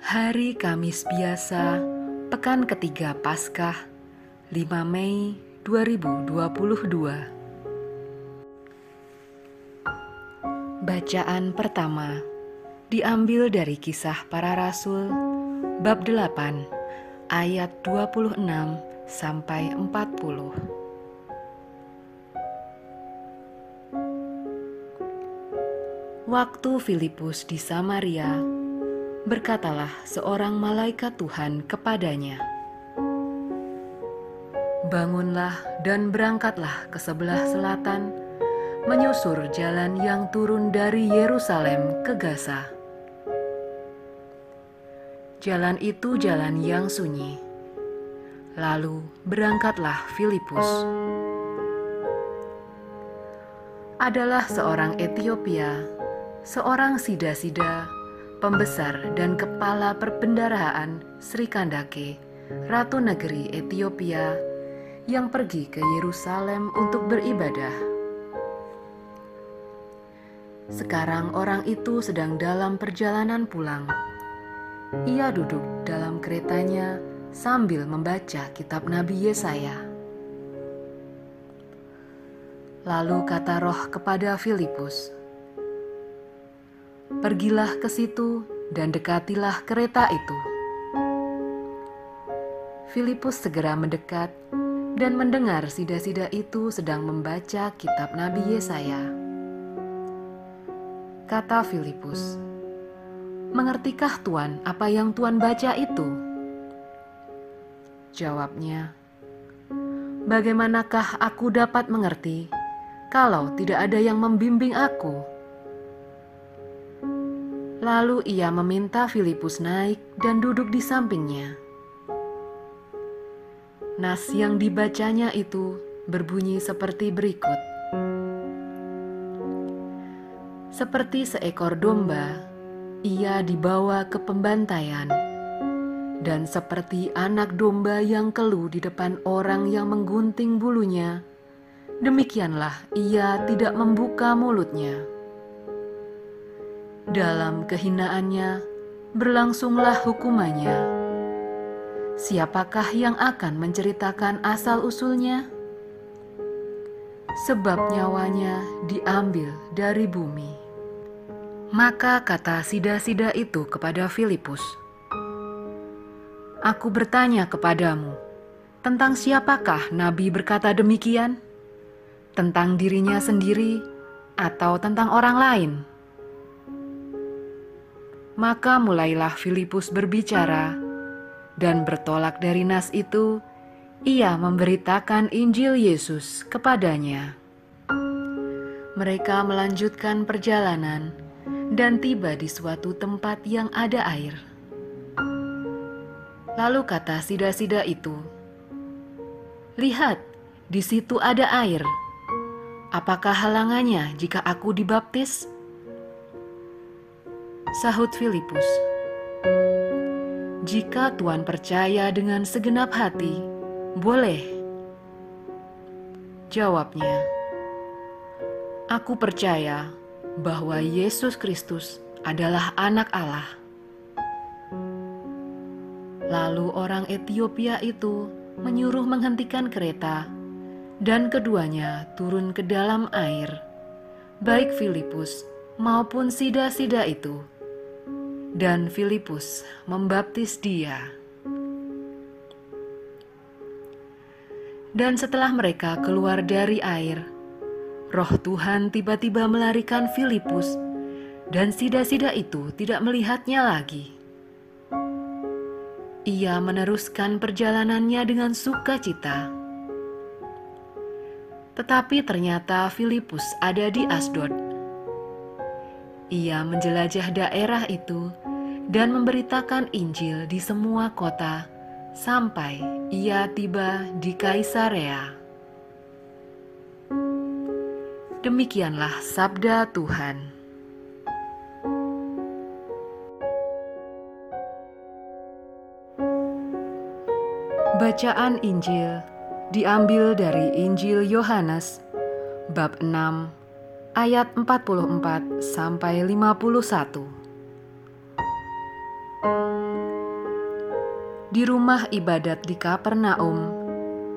Hari Kamis biasa, pekan ketiga Paskah, 5 Mei 2022. Bacaan pertama diambil dari Kisah Para Rasul bab 8 ayat 26 sampai 40. Waktu Filipus di Samaria, berkatalah seorang malaikat Tuhan kepadanya, "Bangunlah dan berangkatlah ke sebelah selatan, menyusur jalan yang turun dari Yerusalem ke Gaza. Jalan itu jalan yang sunyi." Lalu berangkatlah Filipus. Adalah seorang Etiopia, seorang sida-sida, pembesar dan kepala perbendaharaan Sri Kandake, Ratu Negeri Ethiopia, yang pergi ke Yerusalem untuk beribadah. Sekarang orang itu sedang dalam perjalanan pulang. Ia duduk dalam keretanya sambil membaca kitab Nabi Yesaya. Lalu kata roh kepada Filipus, Pergilah ke situ dan dekatilah kereta itu. Filipus segera mendekat dan mendengar sida-sida itu sedang membaca kitab Nabi Yesaya. Kata Filipus, "Mengertikah Tuan apa yang Tuan baca itu?" Jawabnya, "Bagaimanakah aku dapat mengerti kalau tidak ada yang membimbing aku?" Lalu ia meminta Filipus naik dan duduk di sampingnya. Nas yang dibacanya itu berbunyi seperti berikut: Seperti seekor domba, ia dibawa ke pembantaian dan seperti anak domba yang keluh di depan orang yang menggunting bulunya, demikianlah ia tidak membuka mulutnya. Dalam kehinaannya berlangsunglah hukumannya. Siapakah yang akan menceritakan asal-usulnya? Sebab nyawanya diambil dari bumi. Maka kata sida-sida itu kepada Filipus, Aku bertanya kepadamu, tentang siapakah Nabi berkata demikian? Tentang dirinya sendiri atau tentang orang lain? Maka mulailah Filipus berbicara, dan bertolak dari nas itu, ia memberitakan Injil Yesus kepadanya. Mereka melanjutkan perjalanan dan tiba di suatu tempat yang ada air. Lalu kata sida-sida itu, "Lihat, di situ ada air. Apakah halangannya jika aku dibaptis?" Sahut Filipus, "Jika Tuhan percaya dengan segenap hati, boleh." Jawabnya, "Aku percaya bahwa Yesus Kristus adalah Anak Allah." Lalu orang Etiopia itu menyuruh menghentikan kereta, dan keduanya turun ke dalam air, baik Filipus maupun sida-sida itu. Dan Filipus membaptis dia. Dan setelah mereka keluar dari air, roh Tuhan tiba-tiba melarikan Filipus, dan sida-sida itu tidak melihatnya lagi. Ia meneruskan perjalanannya dengan sukacita. Tetapi ternyata Filipus ada di Asdod. Ia menjelajah daerah itu dan memberitakan Injil di semua kota sampai ia tiba di Kaisarea. Demikianlah sabda Tuhan. Bacaan Injil diambil dari Injil Yohanes bab 6 ayat 44 sampai 51. Di rumah ibadat di Kapernaum,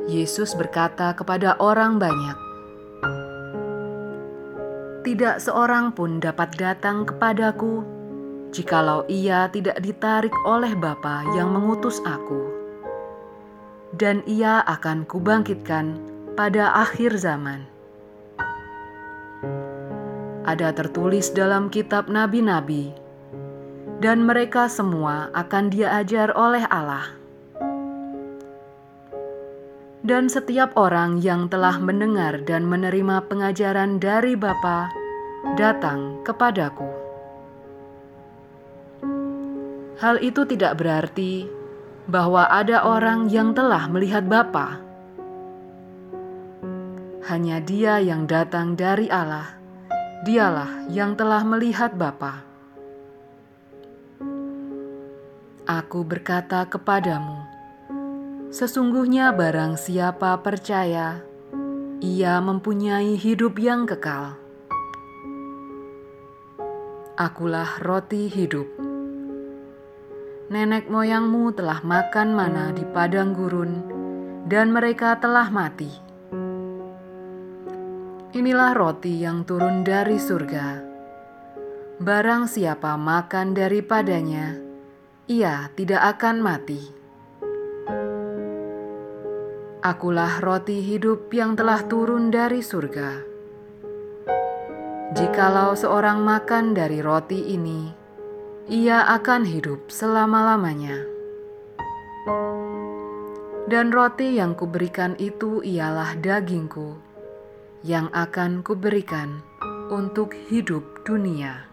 Yesus berkata kepada orang banyak, "Tidak seorang pun dapat datang kepadaku jikalau ia tidak ditarik oleh Bapa yang mengutus Aku, dan ia akan kubangkitkan pada akhir zaman." Ada tertulis dalam kitab nabi-nabi dan mereka semua akan diajar oleh Allah. Dan setiap orang yang telah mendengar dan menerima pengajaran dari Bapa datang kepadaku. Hal itu tidak berarti bahwa ada orang yang telah melihat Bapa. Hanya Dia yang datang dari Allah, Dialah yang telah melihat Bapa. Aku berkata kepadamu, sesungguhnya barang siapa percaya, ia mempunyai hidup yang kekal. Akulah roti hidup. Nenek moyangmu telah makan mana di padang gurun, dan mereka telah mati. Inilah roti yang turun dari surga. Barang siapa makan daripadanya, ia tidak akan mati. Akulah roti hidup yang telah turun dari surga. Jikalau seorang makan dari roti ini, ia akan hidup selama-lamanya. Dan roti yang kuberikan itu ialah dagingku, yang akan kuberikan untuk hidup dunia.